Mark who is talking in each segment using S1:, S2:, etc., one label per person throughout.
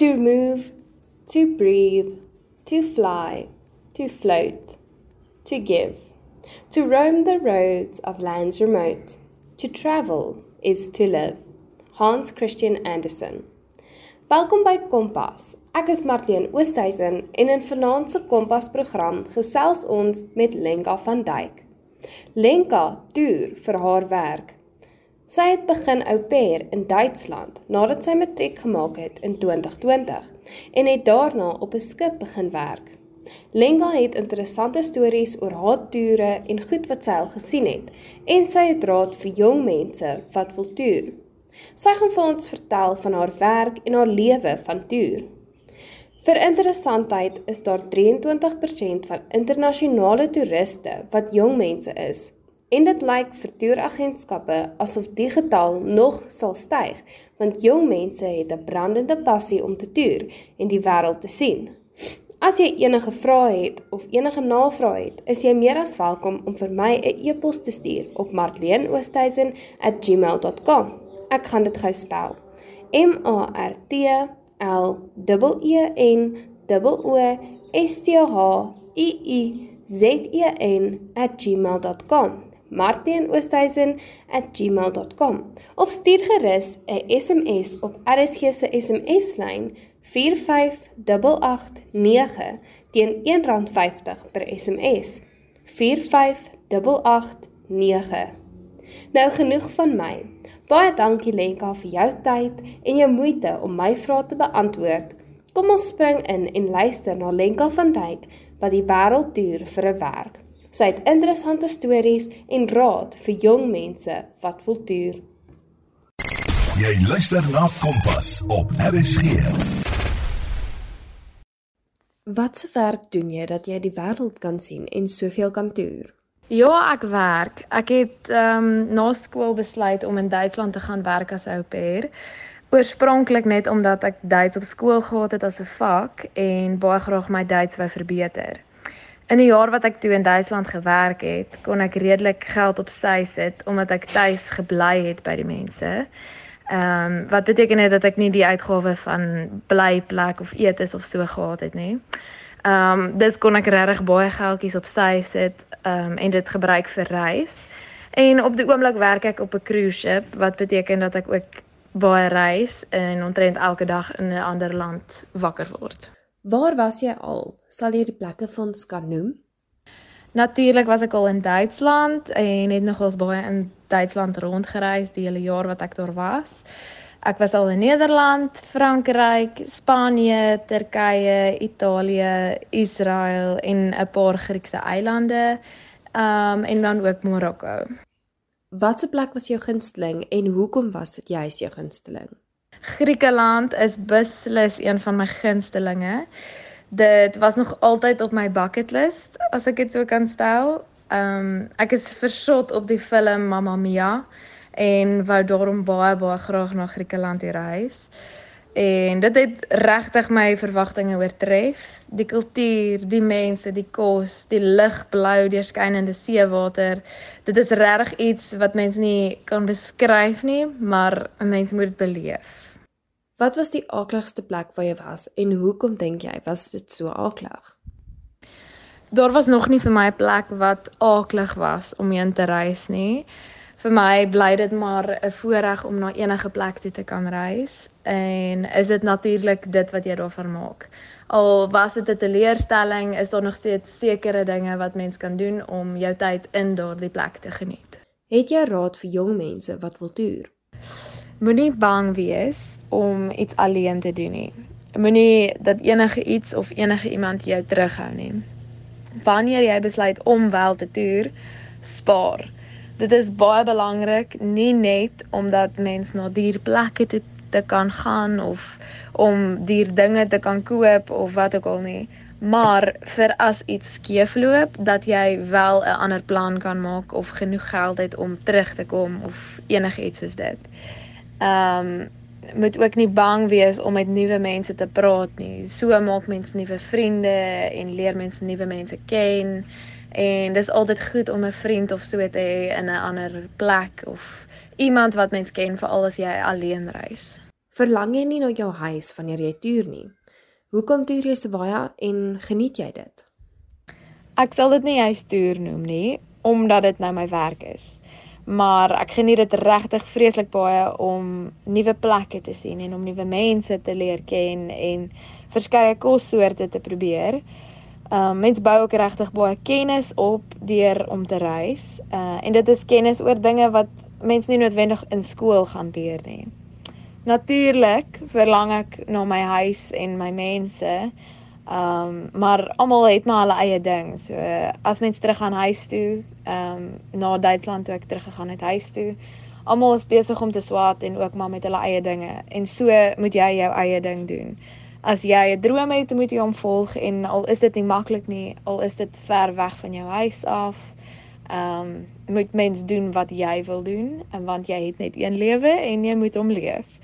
S1: To move, to breathe, to fly, to float, to give, to roam the roads of lands remote. To travel is to live. Hans Christian Andersen. Welkom by Kompas. Ek is Marlene Oosthuizen en in vanaand se Kompas program gesels ons met Lenka van Duyk. Lenka toer vir haar werk. Sy het begin au pair in Duitsland nadat sy matriek gemaak het in 2020 en het daarna op 'n skip begin werk. Lenga het interessante stories oor haar toere en goed wat sy al gesien het en sy het raad vir jong mense wat wil toer. Sy gaan vir ons vertel van haar werk en haar lewe van toer. Vir interessantheid is daar 23% van internasionale toeriste wat jong mense is En dit lyk vir toeragentskappe asof die getal nog sal styg, want jong mense het 'n brandende passie om te toer en die wêreld te sien. As jy enige vrae het of enige navrae het, is jy meer as welkom om vir my 'n e-pos te stuur op marleenoostuisen@gmail.com. Ek gaan dit gou spel. M A R T L E E N O S T H I I Z E N@gmail.com martienoosthuizen@gmail.com of stuur gerus 'n SMS op RSG se SMS-lyn 45889 teen R1.50 per SMS. 45889. Nou genoeg van my. Baie dankie Lenka vir jou tyd en jou moeite om my vrae te beantwoord. Kom ons spring in en luister na Lenka van Duyk wat die wêreld toer vir 'n werk. Sy het interessante stories en raad vir jong mense wat wil toer.
S2: Jy luister na Kompas op RSG.
S1: Wat se werk doen jy dat jy die wêreld kan sien en soveel kan toer?
S3: Ja, ek werk. Ek het ehm um, na skool besluit om in Duitsland te gaan werk as au pair. Oorspronklik net omdat ek Duits op skool gehad het as 'n vak en baie graag my Duits wou verbeter. In die jaar wat ek toe in Duitsland gewerk het, kon ek redelik geld op sy sit omdat ek tuis gebly het by die mense. Ehm um, wat beteken dit dat ek nie die uitgawe van blyplek of etes of so gehad het nie. Ehm um, dis kon ek regtig baie geldjies op sy sit ehm um, en dit gebruik vir reis. En op die oomblik werk ek op 'n cruise ship wat beteken dat ek ook baie reis en omtrent elke dag in 'n ander land wakker word.
S1: Waar was jy al? Sal jy die plekke vir ons kan noem?
S3: Natuurlik was ek al in Duitsland en het nogals baie in Duitsland rondgereis die hele jaar wat ek daar was. Ek was al in Nederland, Frankryk, Spanje, Turkye, Italië, Israel en 'n paar Griekse eilande. Um en dan ook Marokko.
S1: Watse plek was jou gunsteling en hoekom was dit juist jou gunsteling?
S3: Griekeland is beslis een van my gunstelinge. Dit was nog altyd op my bucket list as ek dit so kan stel. Ehm um, ek is versot op die film Mamma Mia en wou daarom baie baie graag na Griekeland reis. En dit het regtig my verwagtinge oortref. Die kultuur, die mense, die kos, die ligblou deurskynende seewater. Dit is regtig iets wat mens nie kan beskryf nie, maar 'n mens moet dit beleef.
S1: Wat was die aakligste plek waar jy was en hoekom dink jy was dit so aaklig?
S3: Daar was nog nie vir my 'n plek wat aaklig was om heen te reis nie. Vir my bly dit maar 'n voorreg om na enige plek toe te kan reis en is dit natuurlik dit wat jy daarvan maak. Al was dit 'n teleurstelling, is daar nog steeds sekere dinge wat mens kan doen om jou tyd in daardie plek te geniet.
S1: Het jy raad vir jong mense wat wil toer?
S3: Moenie bang wees om iets alleen te doen nie. Moenie dat enige iets of enige iemand jou terughou nie. Wanneer jy besluit om wel te toer, spaar. Dit is baie belangrik nie net omdat mens na duur plekke te, te kan gaan of om duur dinge te kan koop of wat ook al nie, maar vir as iets skeefloop dat jy wel 'n ander plan kan maak of genoeg geld het om terug te kom of enigiets soos dit ehm um, moet ook nie bang wees om met nuwe mense te praat nie. So maak mens nuwe vriende en leer mense nuwe mense ken. En dis altyd goed om 'n vriend of so te hê in 'n ander plek of iemand wat mens ken veral as jy alleen reis.
S1: Verlang jy nie na jou huis wanneer jy toer nie? Hoekom toer jy so baie en geniet jy dit?
S3: Ek sal dit nie juist toer noem nie, omdat dit nou my werk is. Maar ek geniet dit regtig vreeslik baie om nuwe plekke te sien en om nuwe mense te leer ken en verskeie kossoorte te probeer. Ehm uh, mense bou ook regtig baie kennis op deur om te reis. Uh en dit is kennis oor dinge wat mense nie noodwendig in skool gaan leer nie. Natuurlik verlang ek na my huis en my mense. Ehm um, maar almal het maar hulle eie ding. So as mens terug gaan huis toe, ehm um, na Duitsland toe ek teruggegaan het huis toe, almal is besig om te swaat en ook maar met hulle eie dinge. En so moet jy jou eie ding doen. As jy 'n droom het, moet jy hom volg en al is dit nie maklik nie, al is dit ver weg van jou huis af, ehm um, moet mens doen wat jy wil doen, want jy het net een lewe en jy moet hom leef.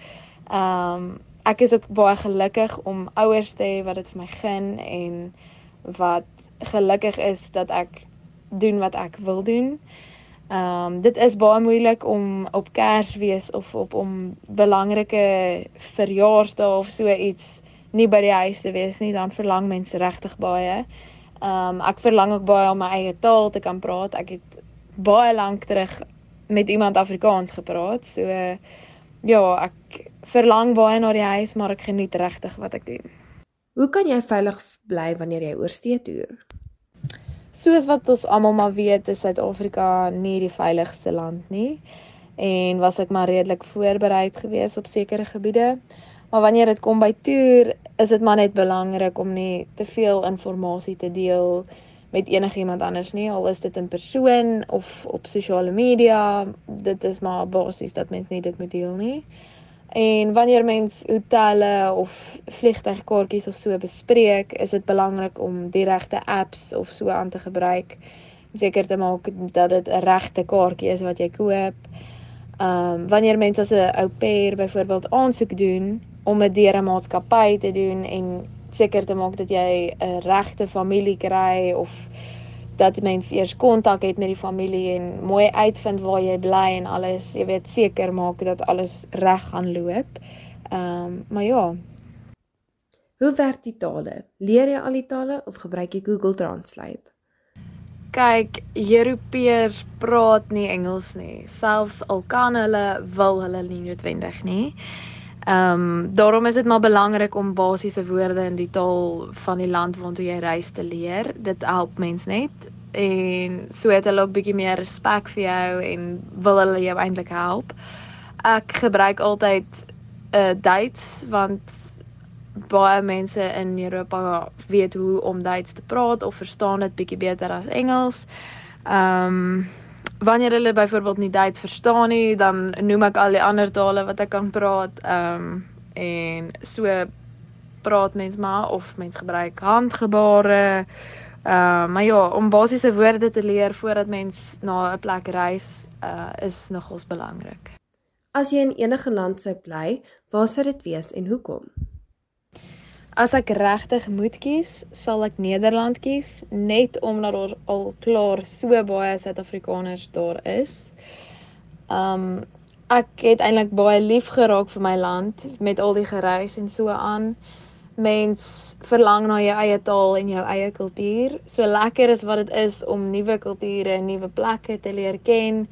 S3: Ehm um, ek is ook baie gelukkig om ouers te hê wat dit vir my gun en wat gelukkig is dat ek doen wat ek wil doen. Ehm um, dit is baie moeilik om op Kersfees of op om belangrike verjaarsdae of so iets nie by die huis te wees nie, dan verlang mense regtig baie. Ehm um, ek verlang ook baie om my eie taal te kan praat. Ek het baie lank terug met iemand Afrikaans gepraat. So ja, ek verlang baie na die huis, maar ek geniet regtig wat ek doen.
S1: Hoe kan jy veilig bly wanneer jy oorsee toer?
S3: Soos wat ons almal maar weet, is Suid-Afrika nie die veiligste land nie en was ek maar redelik voorberei geweest op sekere gebiede. Maar wanneer dit kom by toer, is dit maar net belangrik om nie te veel inligting te deel met enigiemand anders nie, al is dit in persoon of op sosiale media. Dit is maar basies dat mens nie dit moet deel nie. En wanneer mens hotelle of vliegtuigkaartjies of so bespreek, is dit belangrik om die regte apps of so aan te gebruik. Seker te maak dat dit 'n regte kaartjie is wat jy koop. Ehm um, wanneer mense as 'n au pair byvoorbeeld aansoek doen om 'n deur 'n maatskappy te doen en seker te maak dat jy 'n regte familie kry of dat mens eers kontak het met die familie en mooi uitvind waar jy bly en alles, jy weet seker maak dat alles reg gaan loop. Ehm um, maar ja.
S1: Hoe werk die tale? Leer jy al die tale of gebruik jy Google Translate?
S3: Kyk, Europeërs praat nie Engels nie. Selfs al kan hulle, wil hulle nie noodwendig nie. Ehm um, daarom is dit maar belangrik om basiese woorde in die taal van die land waartoe jy reis te leer. Dit help mens net en so het hulle ook bietjie meer respek vir jou en wil hulle jou eintlik help. Ek gebruik altyd 'n uh, eh, Duits want baie mense in Europa weet hoe om Duits te praat of verstaan dit bietjie beter as Engels. Ehm um, wanneer hulle byvoorbeeld nie Duits verstaan nie, dan noem ek al die ander tale wat ek kan praat. Ehm um, en so praat mens maar of mens gebruik handgebare. Ehm uh, maar ja, om basiese woorde te leer voordat mens na 'n plek reis, uh is nogals belangrik.
S1: As jy in enige land sou bly, waar sou dit wees en hoekom?
S3: As ek regtig moet kies, sal ek Nederland kies net omdat daar al klaar so baie Suid-Afrikaners daar is. Um ek het eintlik baie lief geraak vir my land met al die gereis en so aan. Mens verlang na jou eie taal en jou eie kultuur. So lekker is wat dit is om nuwe kulture en nuwe plekke te leer ken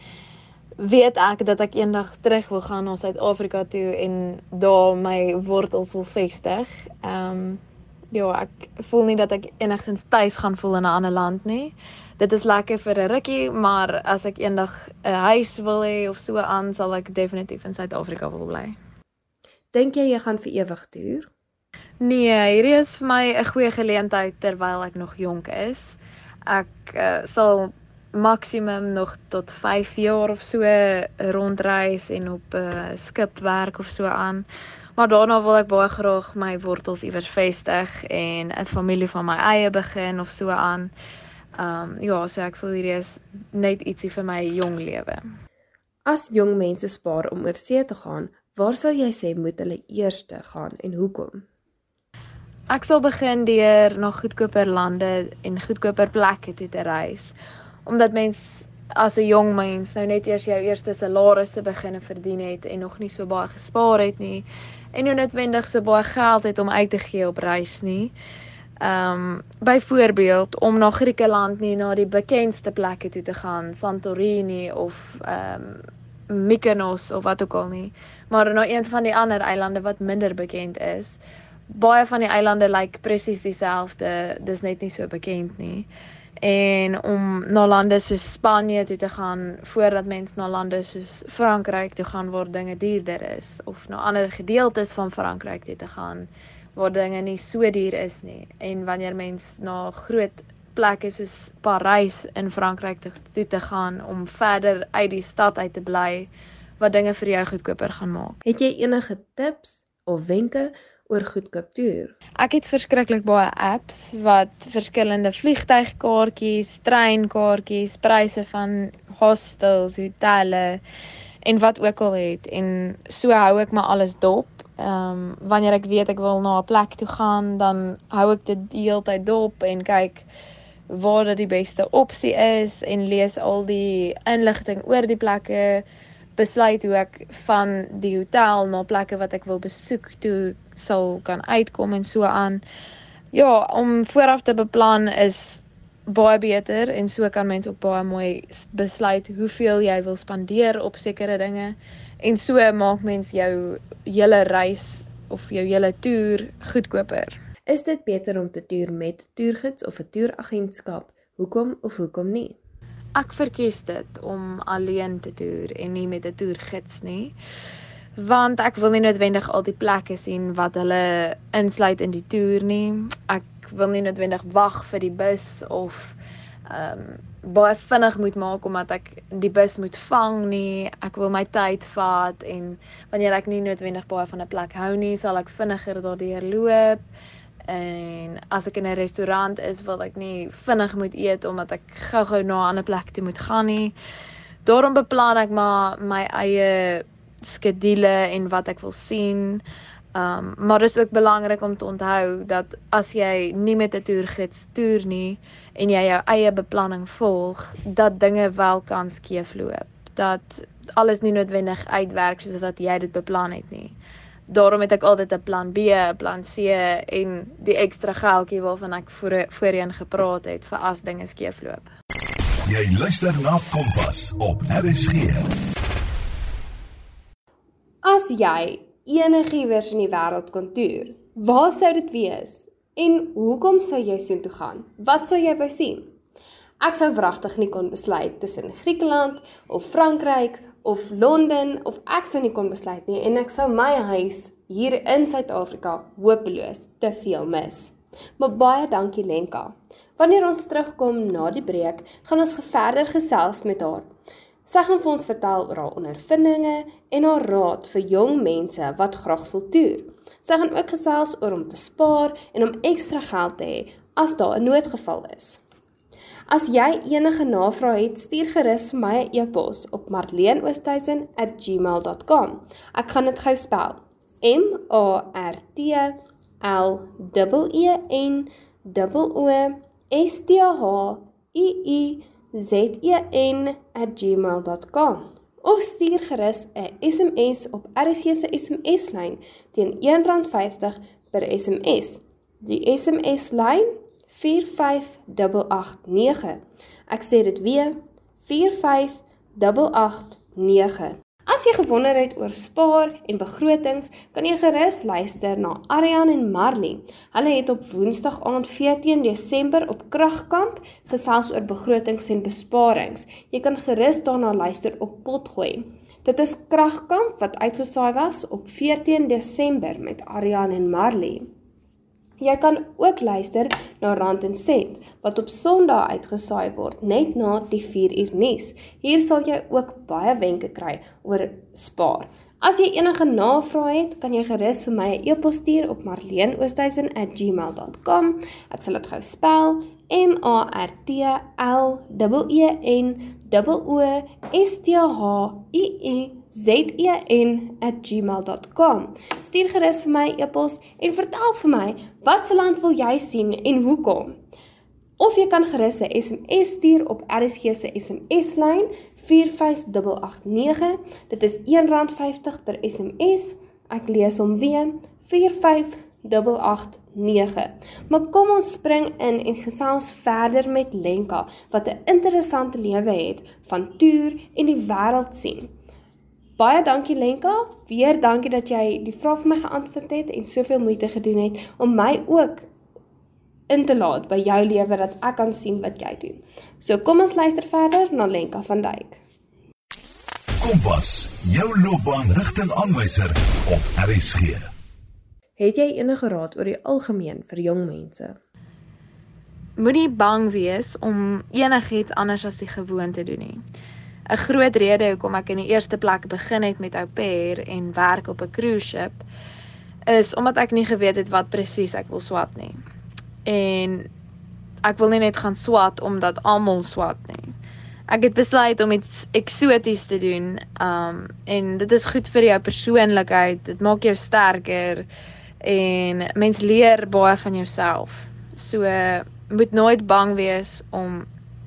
S3: weet ek dat ek eendag terug wil gaan na Suid-Afrika toe en daar my wortels wil vestig. Ehm um, ja, ek voel nie dat ek enigsins tuis gaan voel in 'n ander land nie. Dit is lekker vir 'n rukkie, maar as ek eendag 'n huis wil hê of so aan, sal ek definitief in Suid-Afrika wil bly.
S1: Dink jy jy gaan vir ewig toer?
S3: Nee, hierdie is vir my 'n goeie geleentheid terwyl ek nog jonk is. Ek uh, sal maksimum nog tot 5 jaar of so rondreis en op 'n uh, skip werk of so aan. Maar daarna wil ek baie graag my wortels iewers vestig en 'n familie van my eie begin of so aan. Um ja, so ek voel hierdie is net ietsie vir my jong lewe.
S1: As jong mense spaar om oor see te gaan, waar sou jy sê moet hulle eers gaan en hoekom?
S3: Ek sal begin deur na goedkoper lande en goedkoper plekke toe te reis omdat mens as 'n jong mens nou net eers jou eerste salarisse begine verdien het en nog nie so baie gespaar het nie en nie noodwendig so baie geld het om uit te gee op reis nie. Ehm um, byvoorbeeld om na Griekeland nie na die bekendste plekke toe te gaan, Santorini of ehm um, Mykonos of wat ook al nie, maar na een van die ander eilande wat minder bekend is. Baie van die eilande lyk like presies dieselfde, dis net nie so bekend nie. En om na lande soos Spanje toe te gaan voordat mens na lande soos Frankryk toe gaan waar dinge duurder is of na ander gedeeltes van Frankryk toe te gaan waar dinge nie so duur is nie. En wanneer mens na groot plekke soos Parys in Frankryk toe, toe te gaan om verder uit die stad uit te bly wat dinge vir jou goedkoper gaan maak.
S1: Het jy enige tips of wenke oor goedkoop toer?
S3: Ek het verskriklik baie apps wat verskillende vliegtuigkaartjies, treinkaartjies, pryse van hostels, hotelle en wat ook al het en so hou ek my alles dop. Ehm um, wanneer ek weet ek wil na 'n plek toe gaan, dan hou ek dit die hele tyd dop en kyk waar dit die beste opsie is en lees al die inligting oor die plekke besluit hoe ek van die hotel na plekke wat ek wil besoek toe sal kan uitkom en so aan. Ja, om vooraf te beplan is baie beter en so kan mens ook baie mooi besluit hoeveel jy wil spandeer op sekere dinge en so maak mens jou hele reis of jou hele toer goedkoper.
S1: Is dit beter om te toer met toergids of 'n toeragentskap? Hoekom of hoekom nie?
S3: Ek verkies dit om alleen te toer en nie met 'n toergids nie. Want ek wil nie noodwendig al die plekke sien wat hulle insluit in die toer nie. Ek wil nie noodwendig wag vir die bus of ehm um, baie vinnig moet maak omdat ek die bus moet vang nie. Ek wil my tyd vat en wanneer ek nie noodwendig baie van 'n plek hou nie, sal ek vinniger daardeur loop en as ek in 'n restaurant is wil ek nie vinnig moet eet omdat ek gou-gou na 'n ander plek toe moet gaan nie. Daarom beplan ek maar my eie skedule en wat ek wil sien. Um maar dit is ook belangrik om te onthou dat as jy nie met 'n toergids toer nie en jy jou eie beplanning volg, dat dinge wel kan skeefloop. Dat alles nie noodwendig uitwerk soos wat jy dit beplan het nie daarom het ek altyd 'n plan B, 'n plan C en die ekstra geldjie waarvan ek voor, voorheen gepraat het vir as dinge skeefloop.
S2: Jy luister na Kompas op RSG.
S1: As jy enigiewers in die wêreld kon toer, waar sou dit wees? En hoekom sou jy soontoe gaan? Wat sou jy wou sien? Ek sou wragtig nie kon besluit tussen Griekeland of Frankryk of Londen of ek sou nie kon besluit nie en ek sou my huis hier in Suid-Afrika hopeloos te veel mis. Maar baie dankie Lenka. Wanneer ons terugkom na die breek, gaan ons verder gesels met haar. Sy gaan vir ons vertel oor haar ondervindinge en haar raad vir jong mense wat graag wil toer. Sy gaan ook gesels oor om te spaar en om ekstra geld te hê as daar 'n noodgeval is. As jy enige navrae het, stuur gerus vir my 'n e-pos op marleenoosthuizen@gmail.com. Ek gaan dit gou spel. M A R T L E N O S T H I I Z E N@gmail.com. Of stuur gerus 'n SMS op RSG se SMS-lyn teen R1.50 per SMS. Die SMS-lyn 45889. Ek sê dit weer 45889. As jy gewonder het oor spaar en begrotings, kan jy gerus luister na Ariane en Marley. Hulle het op Woensdag aand 14 Desember op Kragkamp gesels oor begrotings en besparings. Jy kan gerus daarna luister op Potgooi. Dit is Kragkamp wat uitgesaai was op 14 Desember met Ariane en Marley. Jy kan ook luister na Rand en Sent wat op Sondag uitgesaai word net na die 4 uur nuus. Hier sal jy ook baie wenke kry oor spaar. As jy enige navrae het, kan jy gerus vir my 'n e e-pos stuur op marleenoosthuizen@gmail.com. Ek sal dit gou spel: M A R T L E E N O S T H I I zen@gmail.com. Stuur gerus vir my e-pos en vertel vir my watter land wil jy sien en hoekom. of jy kan gerus 'n SMS stuur op RSG se SMS lyn 45889. Dit is R1.50 per SMS. Ek lees hom weer 45889. Maar kom ons spring in en gesels verder met Lenka wat 'n interessante lewe het van toer en die wêreld sien. Baie dankie Lenka. Weer dankie dat jy die vraag vir my geantwoord het en soveel moeite gedoen het om my ook in te laat by jou lewe dat ek kan sien wat jy doen. So kom ons luister verder na Lenka van Duyk.
S2: Kompas, jou loopbaanrigtingaanwyser op RSG.
S1: Het jy enige raad oor die algemeen vir jong mense?
S3: Moenie bang wees om enigiets anders as die gewoon te doen nie. 'n Groot rede hoekom ek in die eerste plek begin het met au pair en werk op 'n cruise ship is omdat ek nie geweet het wat presies ek wil swat nie en ek wil nie net gaan swat omdat almal swat nie. Ek het besluit om iets eksoties te doen. Um en dit is goed vir jou persoonlikheid. Dit maak jou sterker en mens leer baie van jouself. So moet nooit bang wees om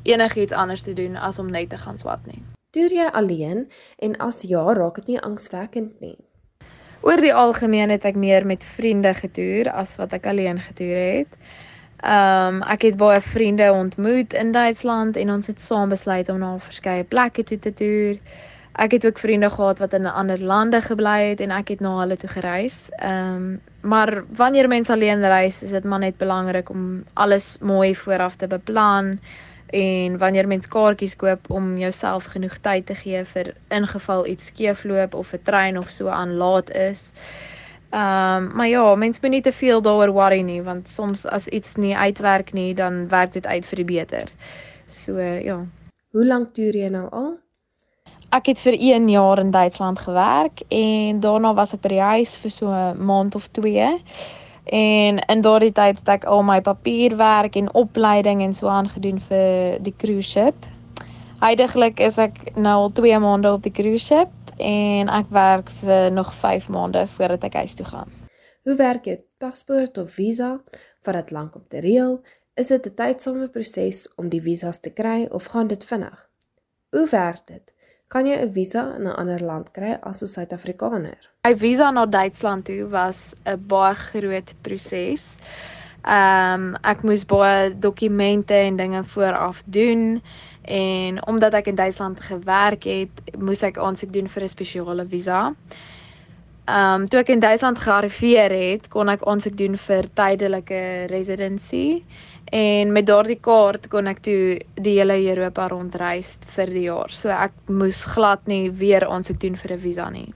S3: enigiets anders te doen as om net te gaan swat nie.
S1: Toer jy alleen en as ja, raak dit nie angswekkend nie.
S3: Oor die algemeen het ek meer met vriende getoer as wat ek alleen getoer het. Ehm um, ek het baie vriende ontmoet in Duitsland en ons het saam besluit om na verskeie plekke toe te toer. Ek het ook vriende gehad wat in ander lande gebly het en ek het na hulle toe gereis. Ehm um, maar wanneer mens alleen reis, is dit maar net belangrik om alles mooi vooraf te beplan en wanneer mens kaartjies koop om jouself genoeg tyd te gee vir ingeval iets skeefloop of 'n trein of so aan laat is. Ehm um, maar ja, mense moet nie te veel daaroor worry nie want soms as iets nie uitwerk nie, dan werk dit uit vir die beter. So ja.
S1: Hoe lank toer jy nou al?
S3: Ek het vir 1 jaar in Duitsland gewerk en daarna was ek by die huis vir so 'n maand of 2. En in daardie tyd het ek al my papierwerk en opleiding en so aangedoen vir die cruise ship. Heidiglik is ek nou al 2 maande op die cruise ship en ek werk vir nog 5 maande voordat ek huis toe gaan.
S1: Hoe werk jou paspoort of visa? Vat dit lank om te reël? Is dit 'n tydsame proses om die visas te kry of gaan dit vinnig? Hoe werk dit? Kan jy 'n visa in 'n ander land kry as 'n Suid-Afrikaner?
S3: My visa na Duitsland toe was 'n baie groot proses. Ehm um, ek moes baie dokumente en dinge vooraf doen en omdat ek in Duitsland gewerk het, moes ek aansoek doen vir 'n spesiale visa. Ehm um, toe ek in Duitsland gearriveer het, kon ek aansoek doen vir tydelike residency en met daardie kaart kon ek toe die hele Europa rondreis vir die jaar. So ek moes glad nie weer aansoek doen vir 'n visa nie.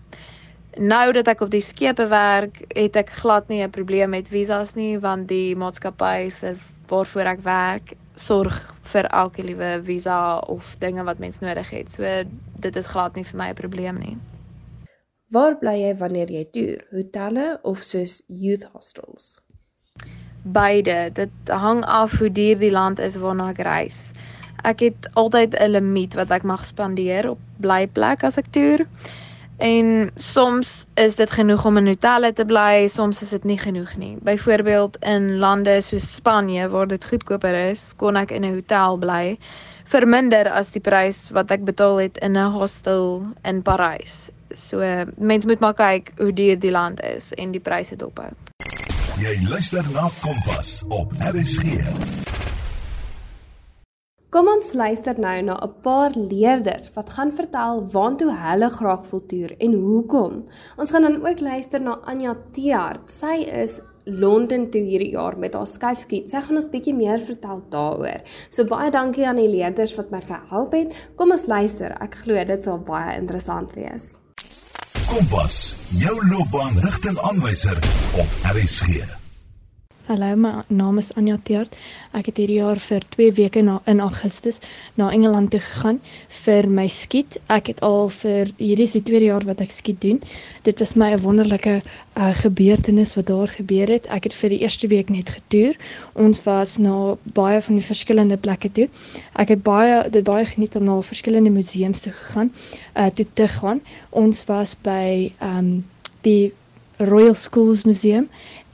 S3: Nou dat ek op die skepe werk, het ek glad nie 'n probleem met visas nie want die maatskappy vir waarvoor ek werk sorg vir elke liewe visa of dinge wat mens nodig het. So dit is glad nie vir my 'n probleem nie.
S1: Waar bly jy wanneer jy toer? Hotelle of soos youth hostels?
S3: Beide. Dit hang af hoe duur die land is waarna ek reis. Ek het altyd 'n limiet wat ek mag spandeer op blyplek as ek toer. En soms is dit genoeg om in hotelle te bly, soms is dit nie genoeg nie. Byvoorbeeld in lande soos Spanje waar dit goedkoper is, kon ek in 'n hotel bly vir minder as die prys wat ek betaal het in 'n hostel in Parys. So mense moet maar kyk hoe duur die land is en die pryse dophou.
S2: Jy luister na Kompas op RSG.
S1: Kom ons luister nou na 'n paar leerders wat gaan vertel waantoe hulle graag wil toer en hoekom. Ons gaan dan ook luister na Anja Teart. Sy is Londen toe hierdie jaar met haar skuifskiet. Sy gaan ons bietjie meer vertel daaroor. So baie dankie aan die leerders wat my gehelp het. Kom ons luister. Ek glo dit sal baie interessant wees.
S2: Kompas, jou loopbaanrigtingaanwyser op RSG.
S4: Hallo, my naam is Anja Teert. Ek het hierdie jaar vir 2 weke na in Augustus na Engeland toe gegaan vir my skiet. Ek het al vir hierdie is die tweede jaar wat ek skiet doen. Dit was my 'n wonderlike uh, gebeurtenis wat daar gebeur het. Ek het vir die eerste week net getoer. Ons was na baie van die verskillende plekke toe. Ek het baie dit baie geniet om na verskillende museums toe gegaan, uh toe te gaan. Ons was by ehm um, die Royal Schools Museum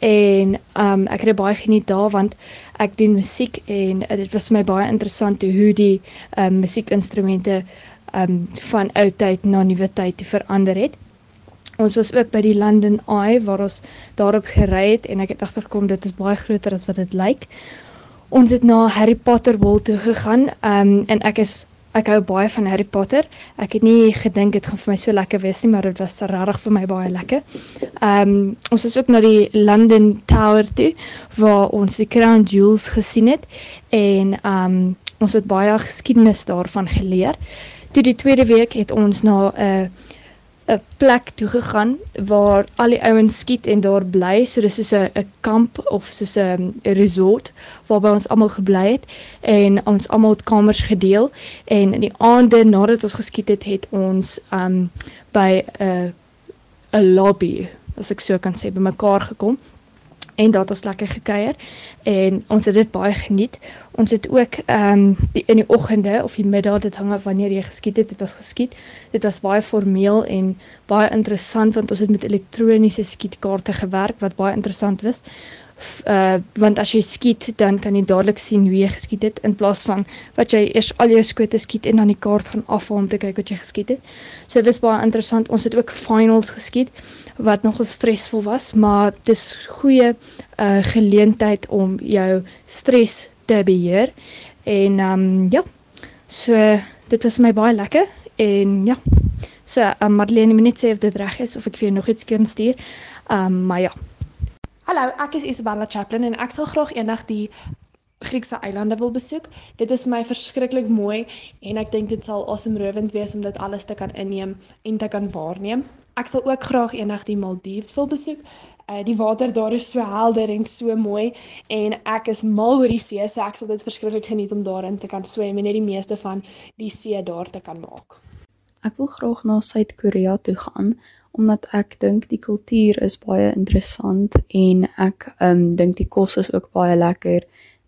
S4: en um ek het baie geniet daar want ek doen musiek en uh, dit was vir my baie interessant hoe die um musiekinstrumente um van ou tyd na nuwe tyd toe verander het. Ons was ook by die London Eye waar ons daarop gery het en ek het agtergekom dit is baie groter as wat dit lyk. Ons het na Harry Potter World toe gegaan um en ek is Ek hou baie van Harry Potter. Ek het nie gedink dit gaan vir my so lekker wees nie, maar dit was regtig vir my baie lekker. Ehm um, ons is ook na die London Tower toe waar ons die Crown Jewels gesien het en ehm um, ons het baie geskiedenis daarvan geleer. Toe die tweede week het ons na 'n uh, 'n plek toe gegaan waar al die ouens skiet en daar bly. So dis soos 'n kamp of soos 'n resort waar ons almal gebly het en ons almal het kamers gedeel en in die aande nadat ons geskiet het, het ons um by 'n 'n lobby, as ek so kan sê, bymekaar gekom en daar het ons lekker gekuier en ons het dit baie geniet. Ons het ook ehm um, die in die oggende of die middag dit hang af wanneer jy geskiet het, dit was geskiet. Dit was baie formeel en baie interessant want ons het met elektroniese skietkaarte gewerk wat baie interessant was uh want as jy skiet dan kan jy dadelik sien hoe jy geskiet het in plaas van wat jy eers al jou skote skiet en dan die kaart gaan afhaal om te kyk wat jy geskiet het. So dit was baie interessant. Ons het ook finals geskiet wat nogal stresvol was, maar dis goeie uh geleentheid om jou stres te beheer. En um ja. So dit was my baie lekker en ja. So um, Madeleine, moet net sê of dit reg is of ek vir jou nog iets kan stuur. Um maar ja.
S3: Hallo, ek is Isabella Chaplin en ek sal graag eendag die Griekse eilande wil besoek. Dit is my verskriklik mooi en ek dink dit sal asemrowend wees om dit alles te kan inneem en te kan waarneem. Ek sal ook graag eendag die Maldives wil besoek. Uh die water daar is so helder en so mooi en ek is mal oor die see, so ek sal dit verskriklik geniet om daarin te kan swem en net die meeste van die see daar te kan maak.
S5: Ek wil graag na Suid-Korea toe gaan omdat ek dink die kultuur is baie interessant en ek um dink die kos is ook baie lekker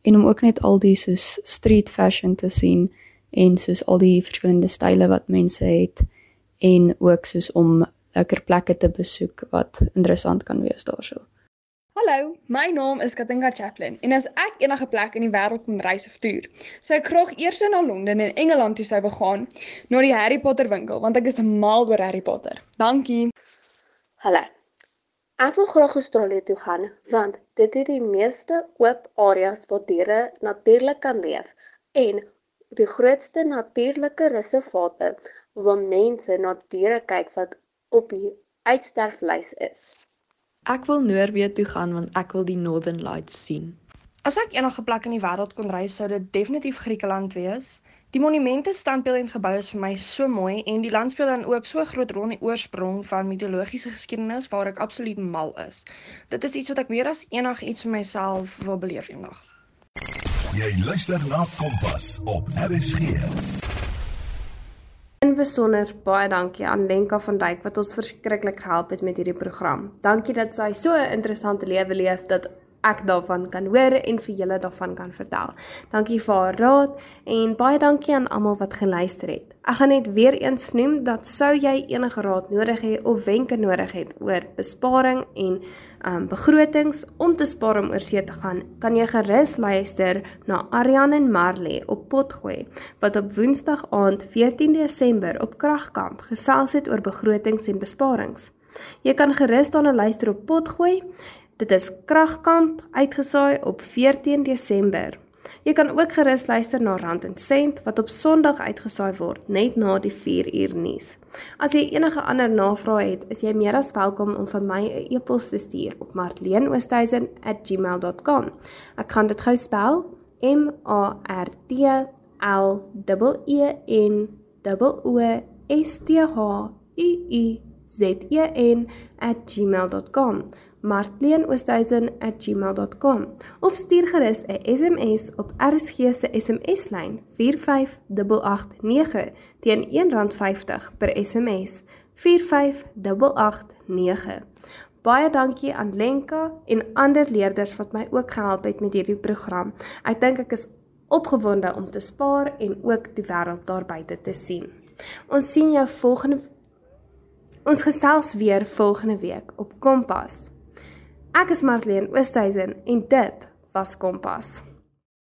S5: en om ook net al die soos street fashion te sien en soos al die verskillende style wat mense het en ook soos om lekker plekke te besoek wat interessant kan wees daarso.
S3: Hallo, my naam is Katinka Chaplin en as ek enige plek in die wêreld kon reis of toer, sou ek graag eers na Londen en Engeland toe sou begaan na die Harry Potter winkel want ek is mal oor Harry Potter. Dankie.
S6: Hallo. Ek wil graag Australië toe gaan want dit het die meeste oop areas waar diere natuurlik kan leef en die grootste natuurlike reservate waar mense na diere kyk wat op die uitsterflys is.
S7: Ek wil Noorwe toe gaan want ek wil die Northern Lights sien.
S8: As ek enige plek in die wêreld kon reis, sou dit definitief Griekeland wees. Die monumente, standbeelde en geboue is vir my so mooi en die land speel dan ook so groot rol in die oorsprong van mitologiese geskiedenis waar ek absoluut mal is. Dit is iets wat ek meer as enigiets vir myself wil beleef eendag.
S2: Jy luister na Kompas op RSG.
S1: In besonder baie dankie aan Lenka van Dijk wat ons verskriklik gehelp het met hierdie program. Dankie dat sy so 'n interessante lewe leef dat ek daarvan kan hoor en vir julle daarvan kan vertel. Dankie vir haar raad en baie dankie aan almal wat geluister het. Ek gaan net weer eens noem dat sou jy enige raad nodig hê of wenke nodig het oor besparing en um begrotings om te spaar om oor see te gaan, kan jy gerus luister na Ariane en Marley op Potgooi wat op Woensdag aand 14 Desember op Kragkamp gesels het oor begrotings en besparings. Jy kan gerus daarna luister op Potgooi. Dit is Kragkamp uitgesaai op 14 Desember. Jy kan ook gerus luister na Rand en Sent wat op Sondag uitgesaai word net na die 4 uur nuus. As jy enige ander navrae het, is jy meer as welkom om vir my 'n e-pos te stuur op martleenoosthuizen@gmail.com. Ek gaan dit gou spel: M A R T L E E N O S T H U U Z E N @gmail.com martleenoosthuizen@gmail.com of stuur gerus 'n SMS op RSG se SMS-lyn 45889 teen R1.50 per SMS 45889. Baie dankie aan Lenka en ander leerders wat my ook gehelp het met hierdie program. Ek dink ek is opgewonde om te spaar en ook die wêreld daar buite te sien. Ons sien jou volgende Ons gesels weer volgende week op Kompas. Ek is Marlene Oosthuizen en dit was Kompas.